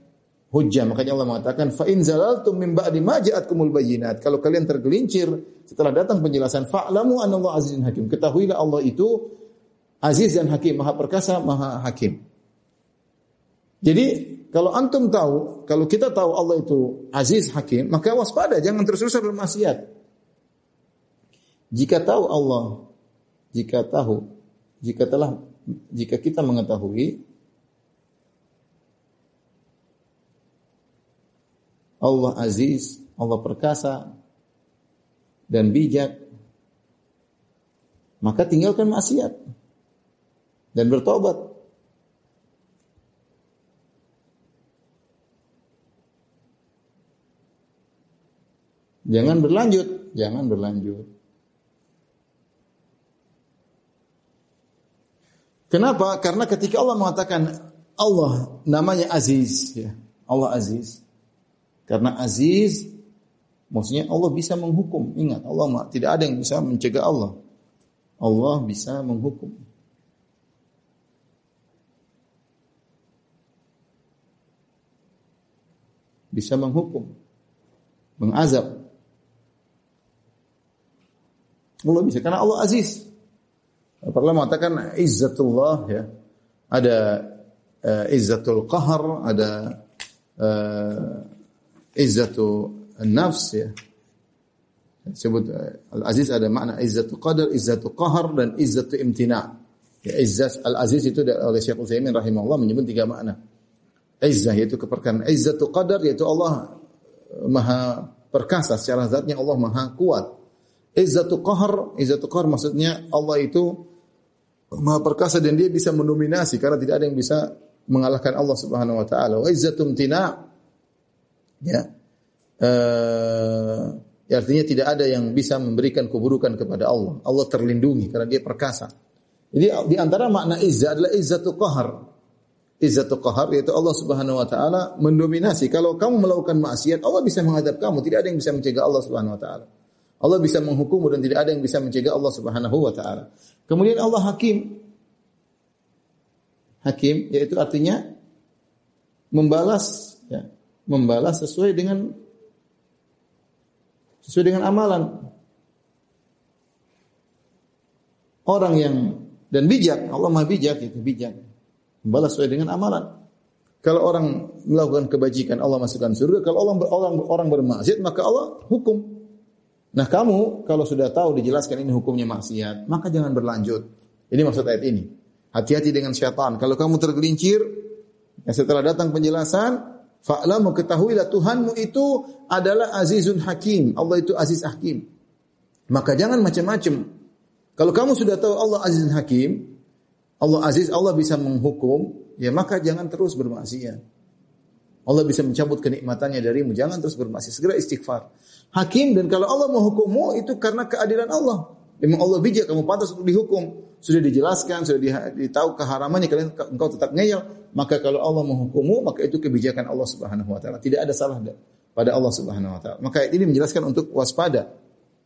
Speaker 3: hujjah. Makanya Allah mengatakan, "Fa in zalaltum min ba'di ma ja'atkumul bayyinat." Kalau kalian tergelincir setelah datang penjelasan, fa'lamu anallahu azizun hakim. Ketahuilah Allah itu Aziz dan Hakim, Maha Perkasa, Maha Hakim. Jadi kalau antum tahu, kalau kita tahu Allah itu Aziz Hakim, maka waspada, jangan terus-terusan bermaksiat. Jika tahu Allah, jika tahu, jika telah, jika kita mengetahui Allah Aziz, Allah Perkasa, dan bijak, maka tinggalkan maksiat dan bertobat. Jangan berlanjut, jangan berlanjut. Kenapa? Karena ketika Allah mengatakan Allah namanya Aziz, ya. Allah Aziz. Karena Aziz maksudnya Allah bisa menghukum. Ingat, Allah tidak ada yang bisa mencegah Allah. Allah bisa menghukum. bisa menghukum, mengazab. Allah bisa karena Allah aziz. Pernah mengatakan izzatullah ya. Ada uh, izzatul qahar, ada uh, izzatu nafs ya. Sebut uh, al-aziz ada makna izzatu qadar, izzatu qahar dan izzatu imtina. Ya, izzat al-aziz itu oleh Syekh Utsaimin rahimahullah menyebut tiga makna. Izzah yaitu keperkayaan. Izzatu qadar yaitu Allah maha perkasa secara zatnya Allah maha kuat. Izzatu qahar, izzatu qahar maksudnya Allah itu maha perkasa dan dia bisa mendominasi karena tidak ada yang bisa mengalahkan Allah Subhanahu wa taala. Wa izzatum tina ya. Uh, ya artinya tidak ada yang bisa memberikan keburukan kepada Allah. Allah terlindungi karena dia perkasa. Jadi di antara makna izzah adalah izzatu qahar. Izzatu qahar yaitu Allah Subhanahu wa taala mendominasi. Kalau kamu melakukan maksiat, Allah bisa menghadap kamu, tidak ada yang bisa mencegah Allah Subhanahu wa taala. Allah bisa menghukum dan tidak ada yang bisa mencegah Allah Subhanahu wa taala. Kemudian Allah hakim. Hakim yaitu artinya membalas ya, membalas sesuai dengan sesuai dengan amalan. Orang yang dan bijak, Allah Maha bijak itu bijak. Membalas sesuai dengan amalan. Kalau orang melakukan kebajikan Allah masukkan surga, kalau orang orang orang bermaksiat maka Allah hukum. Nah kamu kalau sudah tahu dijelaskan ini hukumnya maksiat, maka jangan berlanjut. Ini maksud ayat ini. Hati-hati dengan syaitan. Kalau kamu tergelincir, ya setelah datang penjelasan, fa'lam ketahuilah Tuhanmu itu adalah azizun hakim. Allah itu aziz hakim. Maka jangan macam-macam. Kalau kamu sudah tahu Allah azizun hakim, Allah aziz, Allah bisa menghukum, ya maka jangan terus bermaksiat. Allah bisa mencabut kenikmatannya darimu, jangan terus bermaksiat. Segera istighfar hakim dan kalau Allah menghukummu itu karena keadilan Allah. Memang Allah bijak kamu pantas untuk dihukum. Sudah dijelaskan, sudah ditahu keharamannya kalian engkau tetap ngeyel, maka kalau Allah menghukummu maka itu kebijakan Allah Subhanahu wa taala. Tidak ada salah pada Allah Subhanahu wa taala. Maka ini menjelaskan untuk waspada.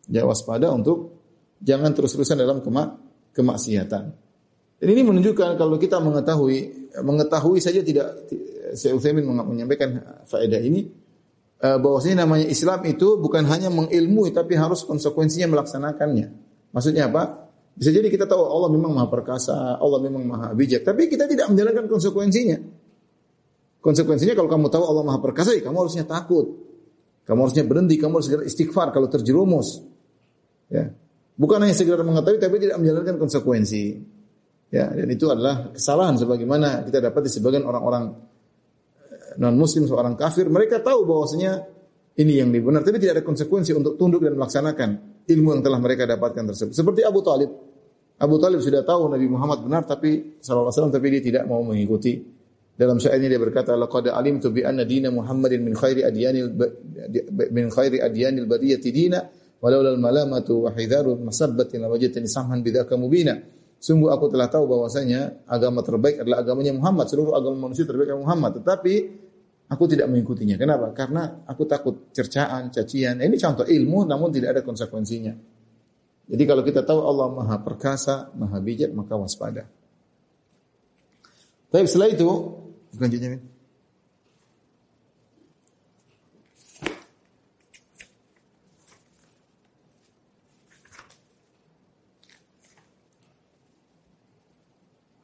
Speaker 3: Ya waspada untuk jangan terus-terusan dalam kemak kemaksiatan. Dan ini menunjukkan kalau kita mengetahui mengetahui saja tidak saya Utsaimin menyampaikan faedah ini uh, bahwasanya namanya Islam itu bukan hanya mengilmui tapi harus konsekuensinya melaksanakannya. Maksudnya apa? Bisa jadi kita tahu Allah memang maha perkasa, Allah memang maha bijak, tapi kita tidak menjalankan konsekuensinya. Konsekuensinya kalau kamu tahu Allah maha perkasa, ya kamu harusnya takut. Kamu harusnya berhenti, kamu harus segera istighfar kalau terjerumus. Ya. Bukan hanya segera mengetahui tapi tidak menjalankan konsekuensi. Ya, dan itu adalah kesalahan sebagaimana kita dapat di sebagian orang-orang non muslim seorang kafir, mereka tahu bahwasanya ini yang benar, tapi tidak ada konsekuensi untuk tunduk dan melaksanakan ilmu yang telah mereka dapatkan tersebut. Seperti Abu Talib. Abu Talib sudah tahu Nabi Muhammad benar tapi sallallahu alaihi tapi dia tidak mau mengikuti. Dalam syairnya dia berkata laqad alimtu bi anna dina Muhammadin min khairi adyanil min khairi adyanil bariyati dina walau al malamatu wa hidharu masabbatin lawajatani samhan bidzaka mubina. Sungguh aku telah tahu bahwasanya agama terbaik adalah agamanya Muhammad. Seluruh agama manusia terbaik adalah Muhammad. Tetapi aku tidak mengikutinya. Kenapa? Karena aku takut cercaan, cacian. Ini contoh ilmu namun tidak ada konsekuensinya. Jadi kalau kita tahu Allah Maha Perkasa, Maha Bijak, maka waspada. Tapi setelah itu, selanjutnya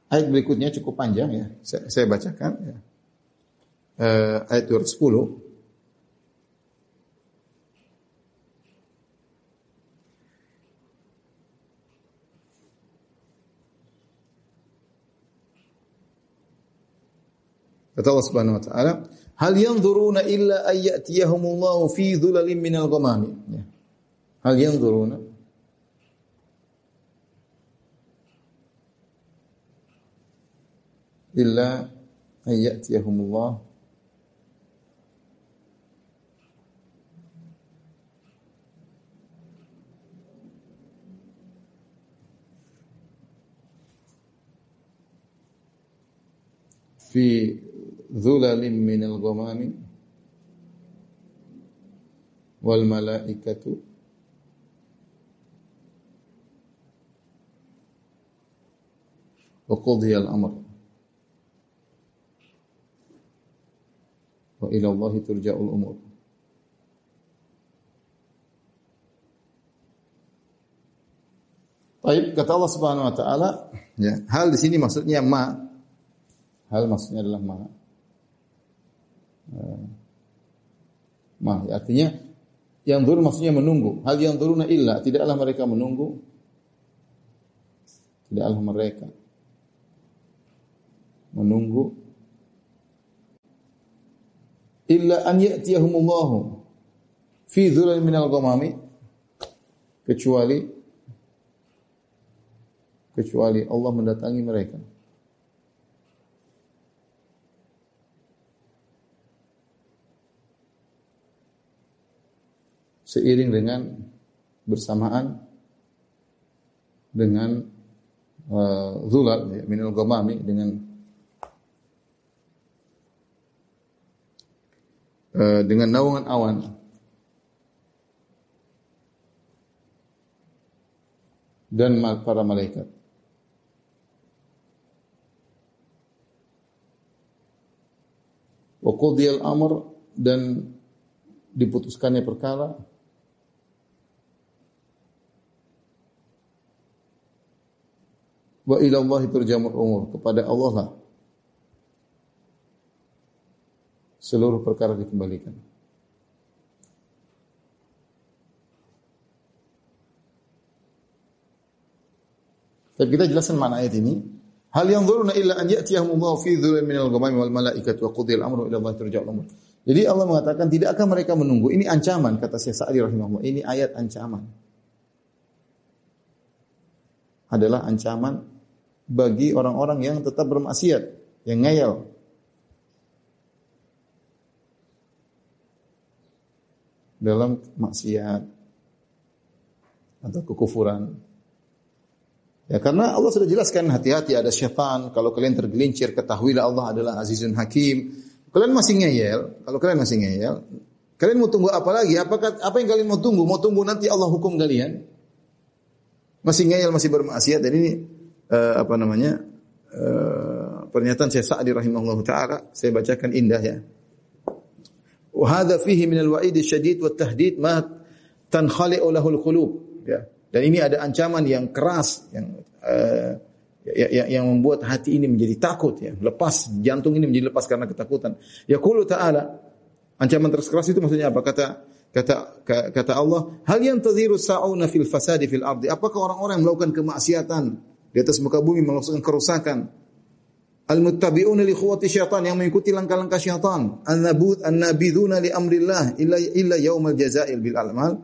Speaker 3: Ayat berikutnya cukup panjang ya. Saya, saya bacakan ya. Uh, ayat 210. Kata Allah Subhanahu wa taala, "Hal yanzuruna illa ay ya'tiyahumullahu fi dhulalin minal ghamami." Ya. Hal yanzuruna illa an ya'tiyahumullah fi dhulalin minal ghamami wal malaikatu wa qudhiya al-amr wa ila Allah turja'ul umur. Baik, kata Allah Subhanahu wa taala, ya, hal di sini maksudnya ma. Hal maksudnya adalah ma. Eh, ma, ya, artinya yang dur maksudnya menunggu. Hal yang duruna illa, tidaklah mereka menunggu. Tidaklah mereka menunggu illa an ya'tiyahumullahu fi dhulal minal ghamami kecuali kecuali Allah mendatangi mereka. Seiring dengan bersamaan dengan uh, zulal ya, minal ghamami dengan uh, dengan naungan awan dan para malaikat. Wa amr dan diputuskannya perkara wa ila Allah turjamul umur kepada Allah lah seluruh perkara dikembalikan. Tapi kita jelaskan mana ayat ini. Hal yang dhuruna illa an ya'tiyahum Allah fi dhulal min al-ghamami wal malaikatu wa qudiyal amru ila Allah turja'ul umur. Jadi Allah mengatakan tidak akan mereka menunggu. Ini ancaman kata Syekh Sa'di rahimahullah. Ini ayat ancaman. Adalah ancaman bagi orang-orang yang tetap bermaksiat, yang ngeyel. Dalam maksiat atau kekufuran. Ya karena Allah sudah jelaskan hati-hati ada syaitan. Kalau kalian tergelincir ketahuilah Allah adalah Azizun Hakim. Kalian masih ngeyel, kalau kalian masih ngeyel, kalian mau tunggu apa lagi? Apakah apa yang kalian mau tunggu? Mau tunggu nanti Allah hukum kalian? Masih ngeyel, masih bermaksiat. Dan ini uh, apa namanya? Uh, pernyataan saya Sa'di rahimahullah taala, saya bacakan indah ya. Wa fihi min al-wa'id syadid wa tahdid ma tankhali'u lahu al-qulub. Ya. Dan ini ada ancaman yang keras yang uh, yang, yang membuat hati ini menjadi takut ya, lepas jantung ini menjadi lepas karena ketakutan. Ya qulu ta'ala ancaman keras itu maksudnya apa? Kata kata kata Allah, hal yang tadhiru sa'una fil fasadi fil ardi. Apakah orang-orang yang melakukan kemaksiatan di atas muka bumi melakukan kerusakan? Al-muttabi'una li khuwati syaitan yang mengikuti langkah-langkah syaitan. An-nabud an-nabiduna li amrillah illa illa yaumal jazail bil amal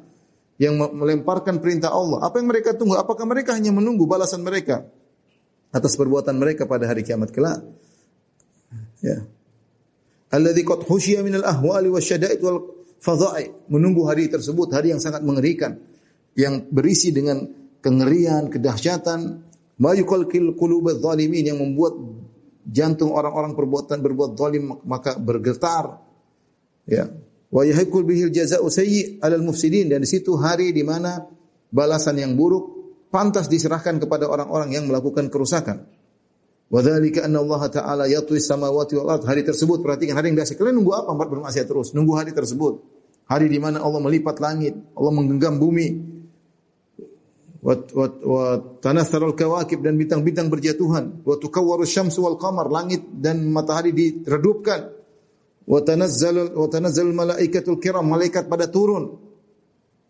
Speaker 3: yang melemparkan perintah Allah. Apa yang mereka tunggu? Apakah mereka hanya menunggu balasan mereka atas perbuatan mereka pada hari kiamat kelak? Ya. Alladzi qad husyiya min al-ahwali wasyada'id wal fadha'i. Menunggu hari tersebut, hari yang sangat mengerikan yang berisi dengan kengerian, kedahsyatan, ma yuqalqil qulubadz zalimin yang membuat jantung orang-orang perbuatan berbuat zalim maka bergetar. Ya, wa yahiqul bihil jazaa'u sayyi' 'alal mufsidin dan di situ hari di mana balasan yang buruk pantas diserahkan kepada orang-orang yang melakukan kerusakan. Wa dzalika anna Allah taala yatwi samawati wal ard. Hari tersebut perhatikan hari yang biasa. Kalian nunggu apa empat bermaksiat terus? Nunggu hari tersebut. Hari di mana Allah melipat langit, Allah menggenggam bumi. Wa tanatharul kawakib dan bintang-bintang berjatuhan. Wa tukawwaru syamsu wal qamar. Langit dan matahari diredupkan. Wa tanazzal wa tanazzal malaikatul kiram malaikat pada turun.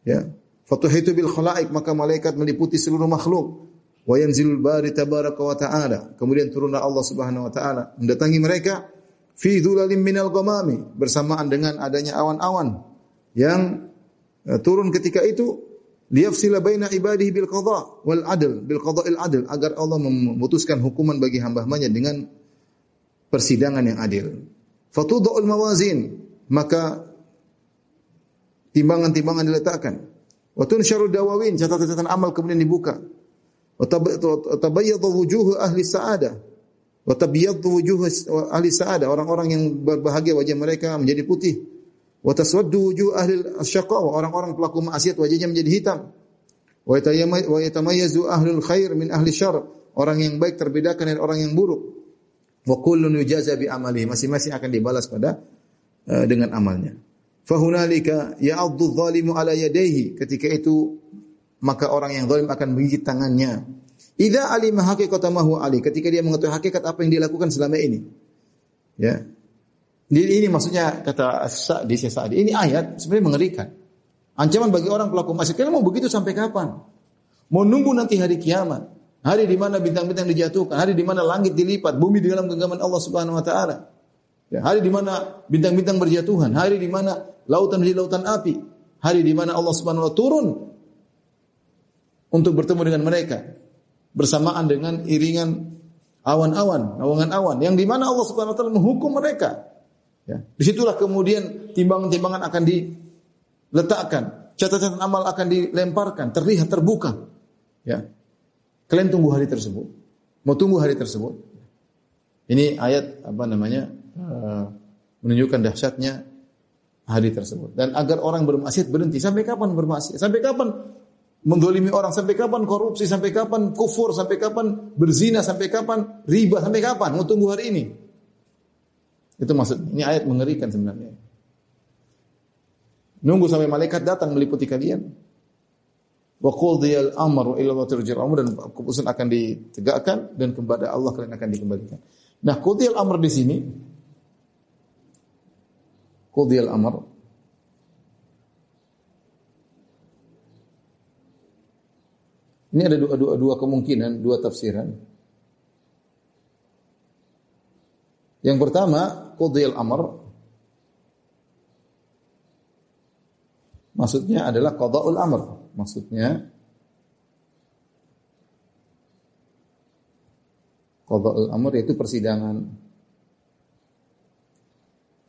Speaker 3: Ya. Fatuhitu bil khalaik maka malaikat meliputi seluruh makhluk. Wa yanzilul bari tabaraka wa taala. Kemudian turunlah Allah Subhanahu wa taala. Mendatangi mereka fi dzulalim minal ghamami bersamaan dengan adanya awan-awan yang uh, turun ketika itu liyafsila baina ibadihi bil qada wal adl bil qada'il adl agar Allah memutuskan hukuman bagi hamba-hambanya dengan persidangan yang adil Fatudha'ul mawazin, maka timbangan-timbangan diletakkan. Wa tunsyaru dawawin, catatan-catatan amal kemudian dibuka. Wa tabayyadu wujuh ahli sa'adah. Wa tabayyadu wujuh ahli sa'adah, orang-orang yang berbahagia wajah mereka menjadi putih. Wa taswaddu wujuh ahli syaqawa, orang-orang pelaku maksiat wajahnya menjadi hitam. Wa yatamayyazu ahlul khair min ahli syarr, orang yang baik terbedakan dari orang yang buruk. Wa kullun yujaza bi amalihi. Masing-masing akan dibalas pada uh, dengan amalnya. Fahunalika ya'addu dhalimu ala yadayhi. Ketika itu maka orang yang zalim akan menggigit tangannya. Idza alima haqiqata ma huwa ali. Ketika dia mengetahui hakikat apa yang dilakukan selama ini. Ya. Ini, ini maksudnya kata Sa'di Sa'di. Ini ayat sebenarnya mengerikan. Ancaman bagi orang pelaku maksiat. Kalian mau begitu sampai kapan? Mau nunggu nanti hari kiamat. Hari di mana bintang-bintang dijatuhkan, hari di mana langit dilipat, bumi di dalam genggaman Allah Subhanahu wa taala. Ya, hari di mana bintang-bintang berjatuhan, hari di mana lautan menjadi lautan api, hari di mana Allah Subhanahu wa taala turun untuk bertemu dengan mereka bersamaan dengan iringan awan-awan, awangan-awan yang di mana Allah Subhanahu wa taala menghukum mereka. Ya. Di situlah kemudian timbangan-timbangan akan diletakkan, catatan amal akan dilemparkan, terlihat terbuka. Ya. Kalian tunggu hari tersebut. Mau tunggu hari tersebut. Ini ayat apa namanya? Uh, menunjukkan dahsyatnya hari tersebut. Dan agar orang bermaksiat berhenti. Sampai kapan bermaksiat? Sampai kapan mendolimi orang? Sampai kapan korupsi? Sampai kapan kufur? Sampai kapan berzina? Sampai kapan riba? Sampai kapan? Mau tunggu hari ini? Itu maksud. Ini ayat mengerikan sebenarnya. Nunggu sampai malaikat datang meliputi kalian. Wa qudiyal amru ila Allah turja'ul amr dan keputusan akan ditegakkan dan kepada Allah kalian akan dikembalikan. Nah, qudiyal amr di sini qudiyal amr Ini ada dua, dua, dua kemungkinan, dua tafsiran. Yang pertama, qudiyal amr maksudnya adalah qada'ul amr. Maksudnya qada'ul amr yaitu persidangan.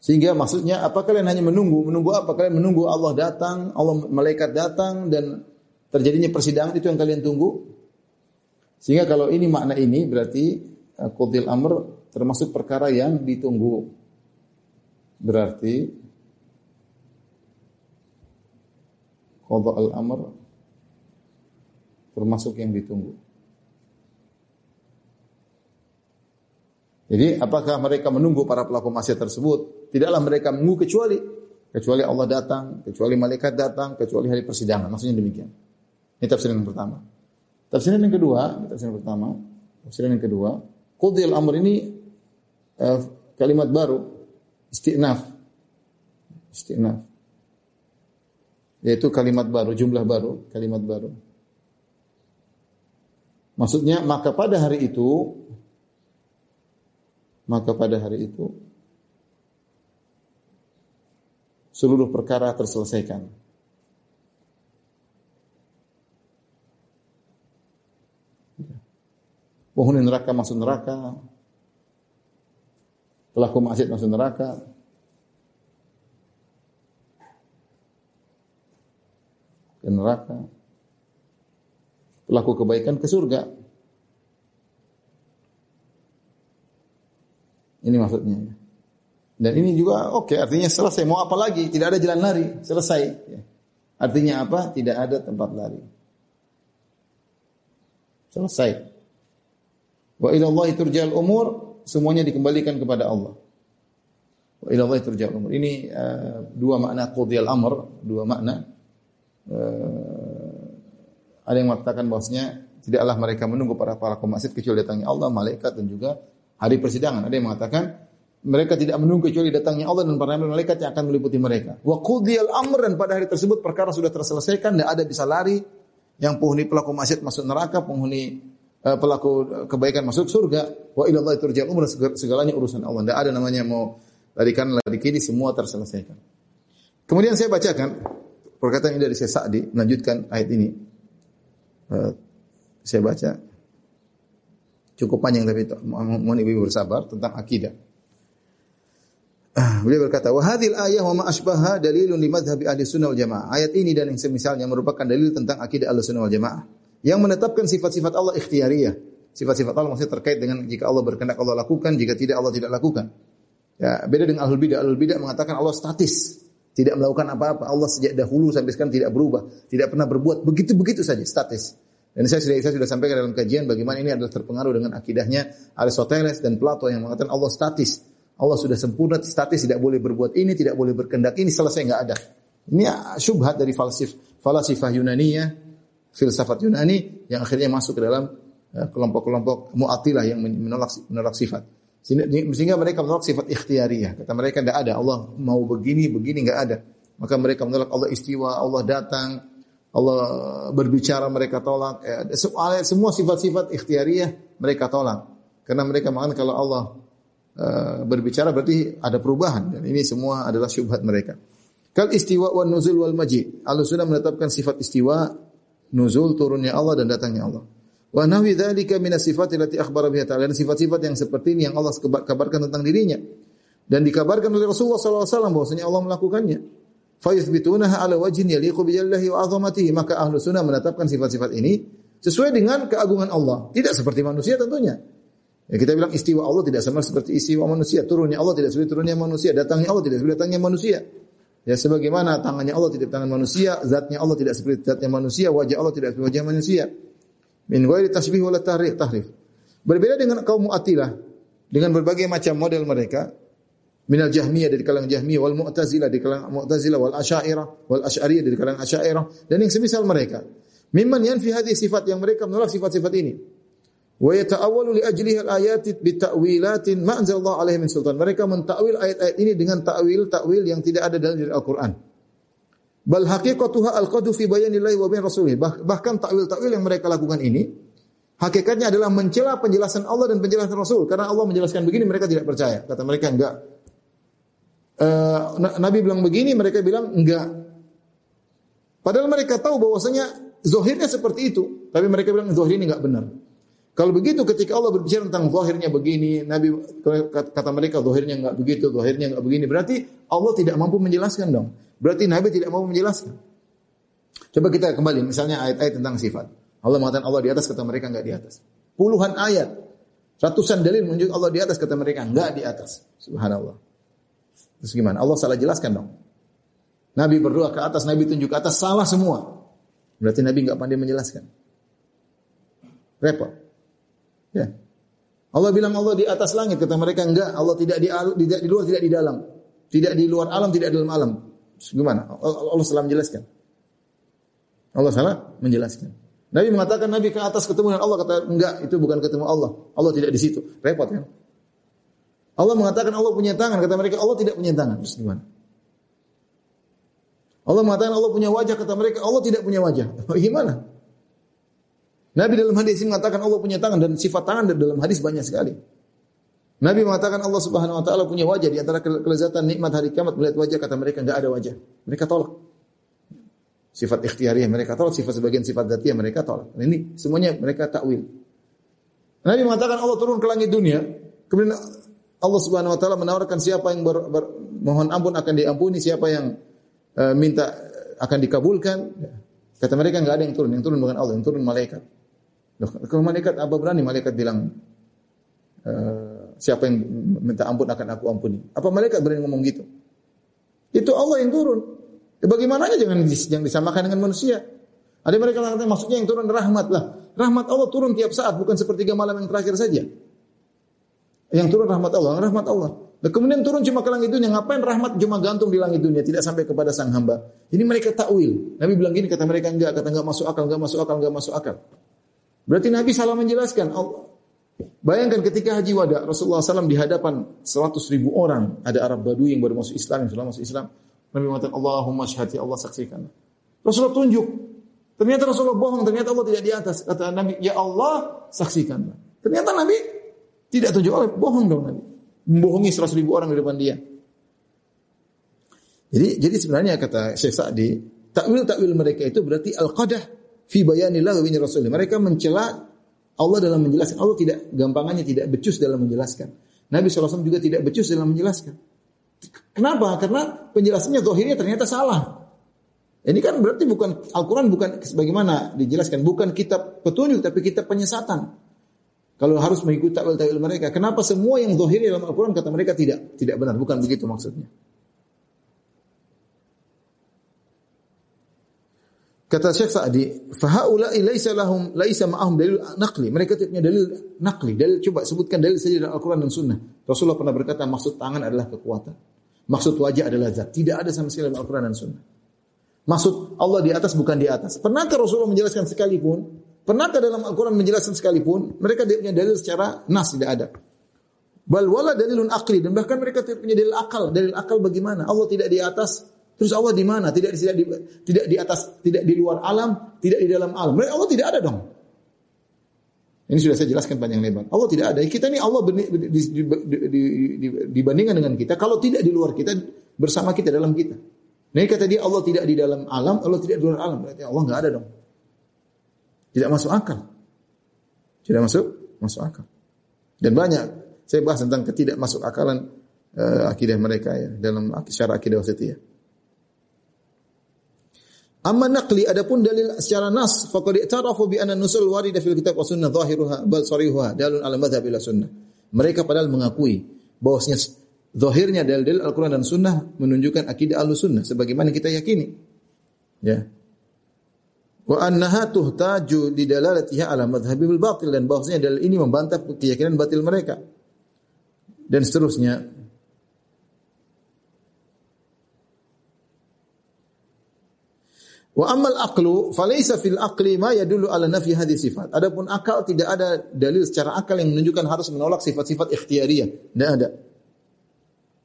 Speaker 3: Sehingga maksudnya apa kalian hanya menunggu? Menunggu apa? Kalian menunggu Allah datang, Allah malaikat datang dan terjadinya persidangan itu yang kalian tunggu? Sehingga kalau ini makna ini berarti uh, qadil amr termasuk perkara yang ditunggu. Berarti qada al-amr termasuk yang ditunggu. Jadi apakah mereka menunggu para pelaku maksiat tersebut? Tidaklah mereka menunggu kecuali kecuali Allah datang, kecuali malaikat datang, kecuali hari persidangan. Maksudnya demikian. Ini tafsiran yang pertama. Tafsiran yang kedua, tafsiran yang pertama, tafsiran yang kedua, qudil amr ini uh, kalimat baru, istinaf. Istinaf. Yaitu kalimat baru, jumlah baru, kalimat baru. Maksudnya maka pada hari itu maka pada hari itu seluruh perkara terselesaikan. Penghuni neraka masuk neraka, pelaku maksiat masuk neraka, ke neraka, pelaku kebaikan ke surga. Ini maksudnya. Dan ini juga oke, okay, artinya selesai. Mau apa lagi? Tidak ada jalan lari, selesai. Ya. Artinya apa? Tidak ada tempat lari. Selesai. Wa ila Allah turja'al umur, semuanya dikembalikan kepada Allah. Wa ila Allah umur. Ini uh, dua makna qudiyal amr, dua makna. Uh, ada yang mengatakan bahwasanya tidaklah mereka menunggu para para pemaksud kecuali datangnya Allah, malaikat dan juga hari persidangan. Ada yang mengatakan mereka tidak menunggu kecuali datangnya Allah dan para malaikat yang akan meliputi mereka. Wa qudiyal amr dan pada hari tersebut perkara sudah terselesaikan, tidak ada bisa lari. Yang penghuni pelaku maksiat masuk neraka, penghuni pelaku kebaikan masuk surga. Wa ila Allah turja'ul umur segalanya urusan Allah. Tidak ada namanya mau lari kanan lari kiri semua terselesaikan. Kemudian saya bacakan perkataan ini dari Syekh Sa'di melanjutkan ayat ini. Uh, saya baca Cukup panjang tapi mohon ibu bersabar tentang akidah. Ah, beliau berkata, "Wa hadhil ayah wa ma asbaha dalilun li madhhabi ahli sunnah wal jamaah." Ayat ini dan yang semisalnya merupakan dalil tentang akidah ahli sunnah wal jamaah yang menetapkan sifat-sifat Allah ikhtiyariyah. Sifat-sifat Allah maksudnya terkait dengan jika Allah berkehendak Allah lakukan, jika tidak Allah tidak lakukan. Ya, beda dengan ahlul bidah. Ahlul bidah mengatakan Allah statis, tidak melakukan apa-apa. Allah sejak dahulu sampai sekarang tidak berubah, tidak pernah berbuat begitu-begitu saja, statis. Dan saya sudah, saya sudah sampaikan dalam kajian bagaimana ini adalah terpengaruh dengan akidahnya Aristoteles dan Plato yang mengatakan Allah statis. Allah sudah sempurna, statis, tidak boleh berbuat ini, tidak boleh berkendak ini, selesai nggak ada. Ini syubhat dari falsif, falasifah Yunaniyah, filsafat Yunani yang akhirnya masuk ke dalam ya, kelompok-kelompok mu'atilah yang menolak menolak sifat. Sehingga mereka menolak sifat ikhtiyariyah. Kata mereka tidak ada. Allah mau begini, begini nggak ada. Maka mereka menolak Allah istiwa, Allah datang, Allah berbicara mereka tolak. Ya, semua sifat-sifat ikhtiariyah mereka tolak. Karena mereka mengatakan kalau Allah uh, berbicara berarti ada perubahan dan ini semua adalah syubhat mereka. Kal istiwa wa nuzul wal maji. Al-sunnah menetapkan sifat istiwa, nuzul turunnya Allah dan datangnya Allah. Wa nahwi dzalika min sifat allati akhbara biha ta'ala. Dan sifat-sifat yang seperti ini yang Allah kabarkan tentang dirinya. Dan dikabarkan oleh Rasulullah SAW bahwasanya Allah melakukannya. Fa yuthbitunaha ala wajhin yaliqu bi jallahi wa 'azamatihi. Maka ahlu sunnah menetapkan sifat-sifat ini sesuai dengan keagungan Allah. Tidak seperti manusia tentunya. Ya, kita bilang istiwa Allah tidak sama seperti istiwa manusia. Turunnya Allah tidak seperti turunnya manusia. Datangnya Allah tidak seperti datangnya manusia. Ya sebagaimana tangannya Allah tidak tangan manusia, zatnya Allah tidak seperti zatnya manusia, wajah Allah tidak seperti wajah manusia. Min ghairi tasbih wala tahrif. tahrif. Berbeda dengan kaum Mu'attilah dengan berbagai macam model mereka. Minal Jahmiyah dari kalangan Jahmiyah wal Mu'tazilah dari kalangan Mu'tazilah wal Asy'ariyah wal Asy'ariyah dari kalangan Asy'ariyah dan yang semisal mereka. Mimman yanfi hadhihi sifat yang mereka menolak sifat-sifat ini wa yata'awwalu li ajliha al-ayati bi ta'wilatin ma anzalallahu alaihi min sultan. Mereka mentakwil ayat-ayat ini dengan takwil-takwil yang tidak ada dalam Al-Qur'an. Bal haqiqatuha al-qadu fi bayanillahi wa bain rasulih. Bahkan takwil-takwil yang mereka lakukan ini hakikatnya adalah mencela penjelasan Allah dan penjelasan Rasul. Karena Allah menjelaskan begini mereka tidak percaya. Kata mereka enggak. Uh, Nabi bilang begini, mereka bilang enggak. Padahal mereka tahu bahwasanya zohirnya seperti itu, tapi mereka bilang zohir ini enggak benar. Kalau begitu ketika Allah berbicara tentang zahirnya begini, Nabi kata mereka zahirnya enggak begitu, zahirnya enggak begini, berarti Allah tidak mampu menjelaskan dong. Berarti Nabi tidak mampu menjelaskan. Coba kita kembali misalnya ayat-ayat tentang sifat. Allah mengatakan Allah di atas kata mereka enggak di atas. Puluhan ayat, ratusan dalil menunjuk Allah di atas kata mereka enggak di atas. Subhanallah. Terus gimana? Allah salah jelaskan dong. Nabi berdoa ke atas, Nabi tunjuk ke atas, salah semua. Berarti Nabi enggak pandai menjelaskan. Repot. Ya. Allah bilang Allah di atas langit, kata mereka enggak, Allah tidak di, tidak di luar, tidak di dalam. Tidak di luar alam, tidak di dalam alam. Gimana? Allah salah menjelaskan. Allah salah menjelaskan. Nabi mengatakan Nabi ke atas ketemu dengan Allah kata enggak itu bukan ketemu Allah. Allah tidak di situ. Repot kan? Allah mengatakan Allah punya tangan kata mereka Allah tidak punya tangan. Terus gimana? Allah mengatakan Allah punya wajah kata mereka Allah tidak punya wajah. Gimana? Nabi dalam hadis ini mengatakan Allah punya tangan dan sifat tangan dalam hadis banyak sekali. Nabi mengatakan Allah Subhanahu wa taala punya wajah di antara kelezatan nikmat hari kiamat melihat wajah kata mereka enggak ada wajah. Mereka tolak. Sifat ikhtiyariyah mereka tolak, sifat sebagian sifat dzatiyah mereka tolak. Ini semuanya mereka takwil. Nabi mengatakan Allah turun ke langit dunia, kemudian Allah Subhanahu wa taala menawarkan siapa yang ber, ber, mohon ampun akan diampuni, siapa yang uh, minta akan dikabulkan. Kata mereka enggak ada yang turun, yang turun bukan Allah, yang turun malaikat. Loh, kalau malaikat apa berani malaikat bilang e, siapa yang minta ampun akan aku ampuni? Apa malaikat berani ngomong gitu? Itu Allah yang turun. Ya, bagaimana aja jangan jangan disamakan dengan manusia. Ada mereka mengatakan maksudnya yang turun rahmat lah. Rahmat Allah turun tiap saat bukan sepertiga malam yang terakhir saja. Yang turun rahmat Allah, rahmat Allah. Dan kemudian turun cuma ke langit dunia. Ngapain rahmat cuma gantung di langit dunia, tidak sampai kepada sang hamba. Ini mereka takwil. Nabi bilang gini, kata mereka enggak, kata enggak masuk akal, enggak masuk akal, enggak masuk akal. Berarti Nabi salah menjelaskan. Bayangkan ketika haji wada Rasulullah SAW di hadapan 100 ribu orang ada Arab Badui yang baru masuk Islam yang sudah masuk Islam. Nabi mengatakan Allahumma syahati Allah saksikan. Rasulullah tunjuk. Ternyata Rasulullah bohong. Ternyata Allah tidak di atas. Kata Nabi, ya Allah saksikan. Ternyata Nabi tidak tunjuk oleh bohong dong Nabi. Membohongi 100 ribu orang di depan dia. Jadi jadi sebenarnya kata Syekh Sa'di, takwil-takwil mereka itu berarti al-qadah fi bayanillah wa rasulih. Mereka mencela Allah dalam menjelaskan. Allah tidak gampangannya tidak becus dalam menjelaskan. Nabi SAW juga tidak becus dalam menjelaskan. Kenapa? Karena penjelasannya zahirnya ternyata salah. Ini kan berarti bukan Al-Quran bukan sebagaimana dijelaskan. Bukan kitab petunjuk tapi kitab penyesatan. Kalau harus mengikuti takwil-takwil mereka. Kenapa semua yang zahirnya dalam Al-Quran kata mereka tidak tidak benar. Bukan begitu maksudnya. Kata Syekh Sa'di, "Fahaula'i laisa lahum laisa ma'ahum dalil naqli." Mereka tidak punya dalil naqli. Dalil coba sebutkan dalil saja dalam Al-Qur'an dan Sunnah. Rasulullah pernah berkata maksud tangan adalah kekuatan. Maksud wajah adalah zat. Tidak ada sama sekali dalam Al-Qur'an dan Sunnah. Maksud Allah di atas bukan di atas. Pernahkah Rasulullah menjelaskan sekalipun? Pernahkah dalam Al-Quran menjelaskan sekalipun? Mereka tidak punya dalil secara nas, tidak ada. Bal wala dalilun akli. Dan bahkan mereka tidak punya dalil akal. Dalil akal bagaimana? Allah tidak di atas, Terus Allah di mana? Tidak tidak di, tidak di atas, tidak di luar alam, tidak di dalam alam. Berarti Allah tidak ada dong. Ini sudah saya jelaskan panjang lebar. Allah tidak ada. Kita ini Allah dibandingkan dengan kita. Kalau tidak di luar kita, bersama kita dalam kita. Ini kata dia Allah tidak di dalam alam, Allah tidak di luar alam. Berarti Allah nggak ada dong. Tidak masuk akal. Tidak masuk masuk akal. Dan banyak saya bahas tentang ketidak masuk akalan uh, akidah mereka ya dalam secara akidah wasitiyah. Amma naqli adapun dalil secara nas faqad i'tarafu bi anna nusul warida fil kitab wa sunnah zahiruha bal sarihuha dalun ala madhhab ila sunnah. Mereka padahal mengakui bahwasanya zahirnya dalil-dalil Al-Qur'an dan sunnah menunjukkan akidah Ahlussunnah sebagaimana kita yakini. Ya. Wa annaha tuhtaju di dalalatiha ala madhhabil batil dan bahwasanya dalil ini membantah keyakinan batil mereka. Dan seterusnya Wa amal aqlu falaysa fil aqli ma yadullu ala nafi hadhihi sifat. Adapun akal tidak ada dalil secara akal yang menunjukkan harus menolak sifat-sifat ikhtiyariyah. Tidak ada.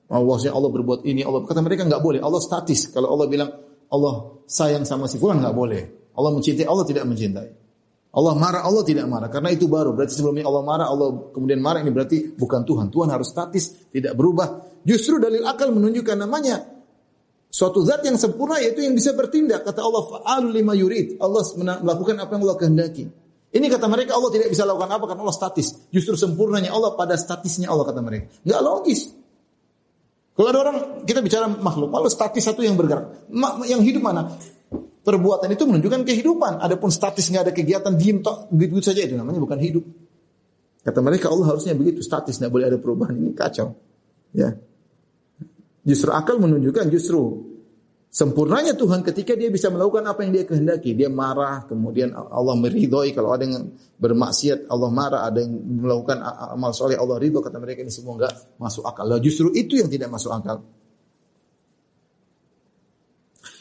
Speaker 3: Allahnya Allah berbuat ini, Allah kata mereka enggak boleh. Allah statis. Kalau Allah bilang Allah sayang sama si fulan enggak boleh. Allah mencintai, Allah tidak mencintai. Allah marah, Allah tidak marah. Karena itu baru. Berarti sebelumnya Allah marah, Allah kemudian marah. Ini berarti bukan Tuhan. Tuhan harus statis, tidak berubah. Justru dalil akal menunjukkan namanya Suatu zat yang sempurna yaitu yang bisa bertindak. Kata Allah, fa'alul lima yurid. Allah melakukan apa yang Allah kehendaki. Ini kata mereka Allah tidak bisa lakukan apa karena Allah statis. Justru sempurnanya Allah pada statisnya Allah kata mereka. Enggak logis. Kalau ada orang kita bicara makhluk, kalau statis satu yang bergerak, yang hidup mana? Perbuatan itu menunjukkan kehidupan. Adapun statis nggak ada kegiatan diem tok begitu saja itu namanya bukan hidup. Kata mereka Allah harusnya begitu statis, nggak boleh ada perubahan. Ini kacau. Ya. Justru akal menunjukkan justru sempurnanya Tuhan ketika dia bisa melakukan apa yang dia kehendaki. Dia marah, kemudian Allah meridhoi kalau ada yang bermaksiat, Allah marah, ada yang melakukan amal soleh, Allah ridho. Kata mereka ini semua enggak masuk akal. Lah justru itu yang tidak masuk akal.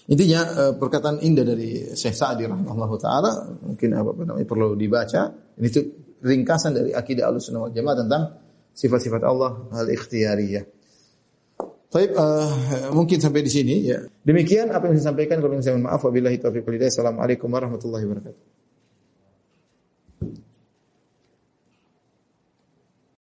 Speaker 3: Intinya eh, perkataan indah dari Syekh Sa'di rahimahullah taala mungkin apa namanya perlu dibaca. Ini itu ringkasan dari akidah Ahlussunnah wal Jamaah tentang sifat-sifat Allah al-ikhtiyariyah. Baik, uh, mungkin sampai di sini ya. Demikian apa yang saya sampaikan. Kalau saya mohon maaf. Wabillahi taufiq. Assalamualaikum warahmatullahi wabarakatuh.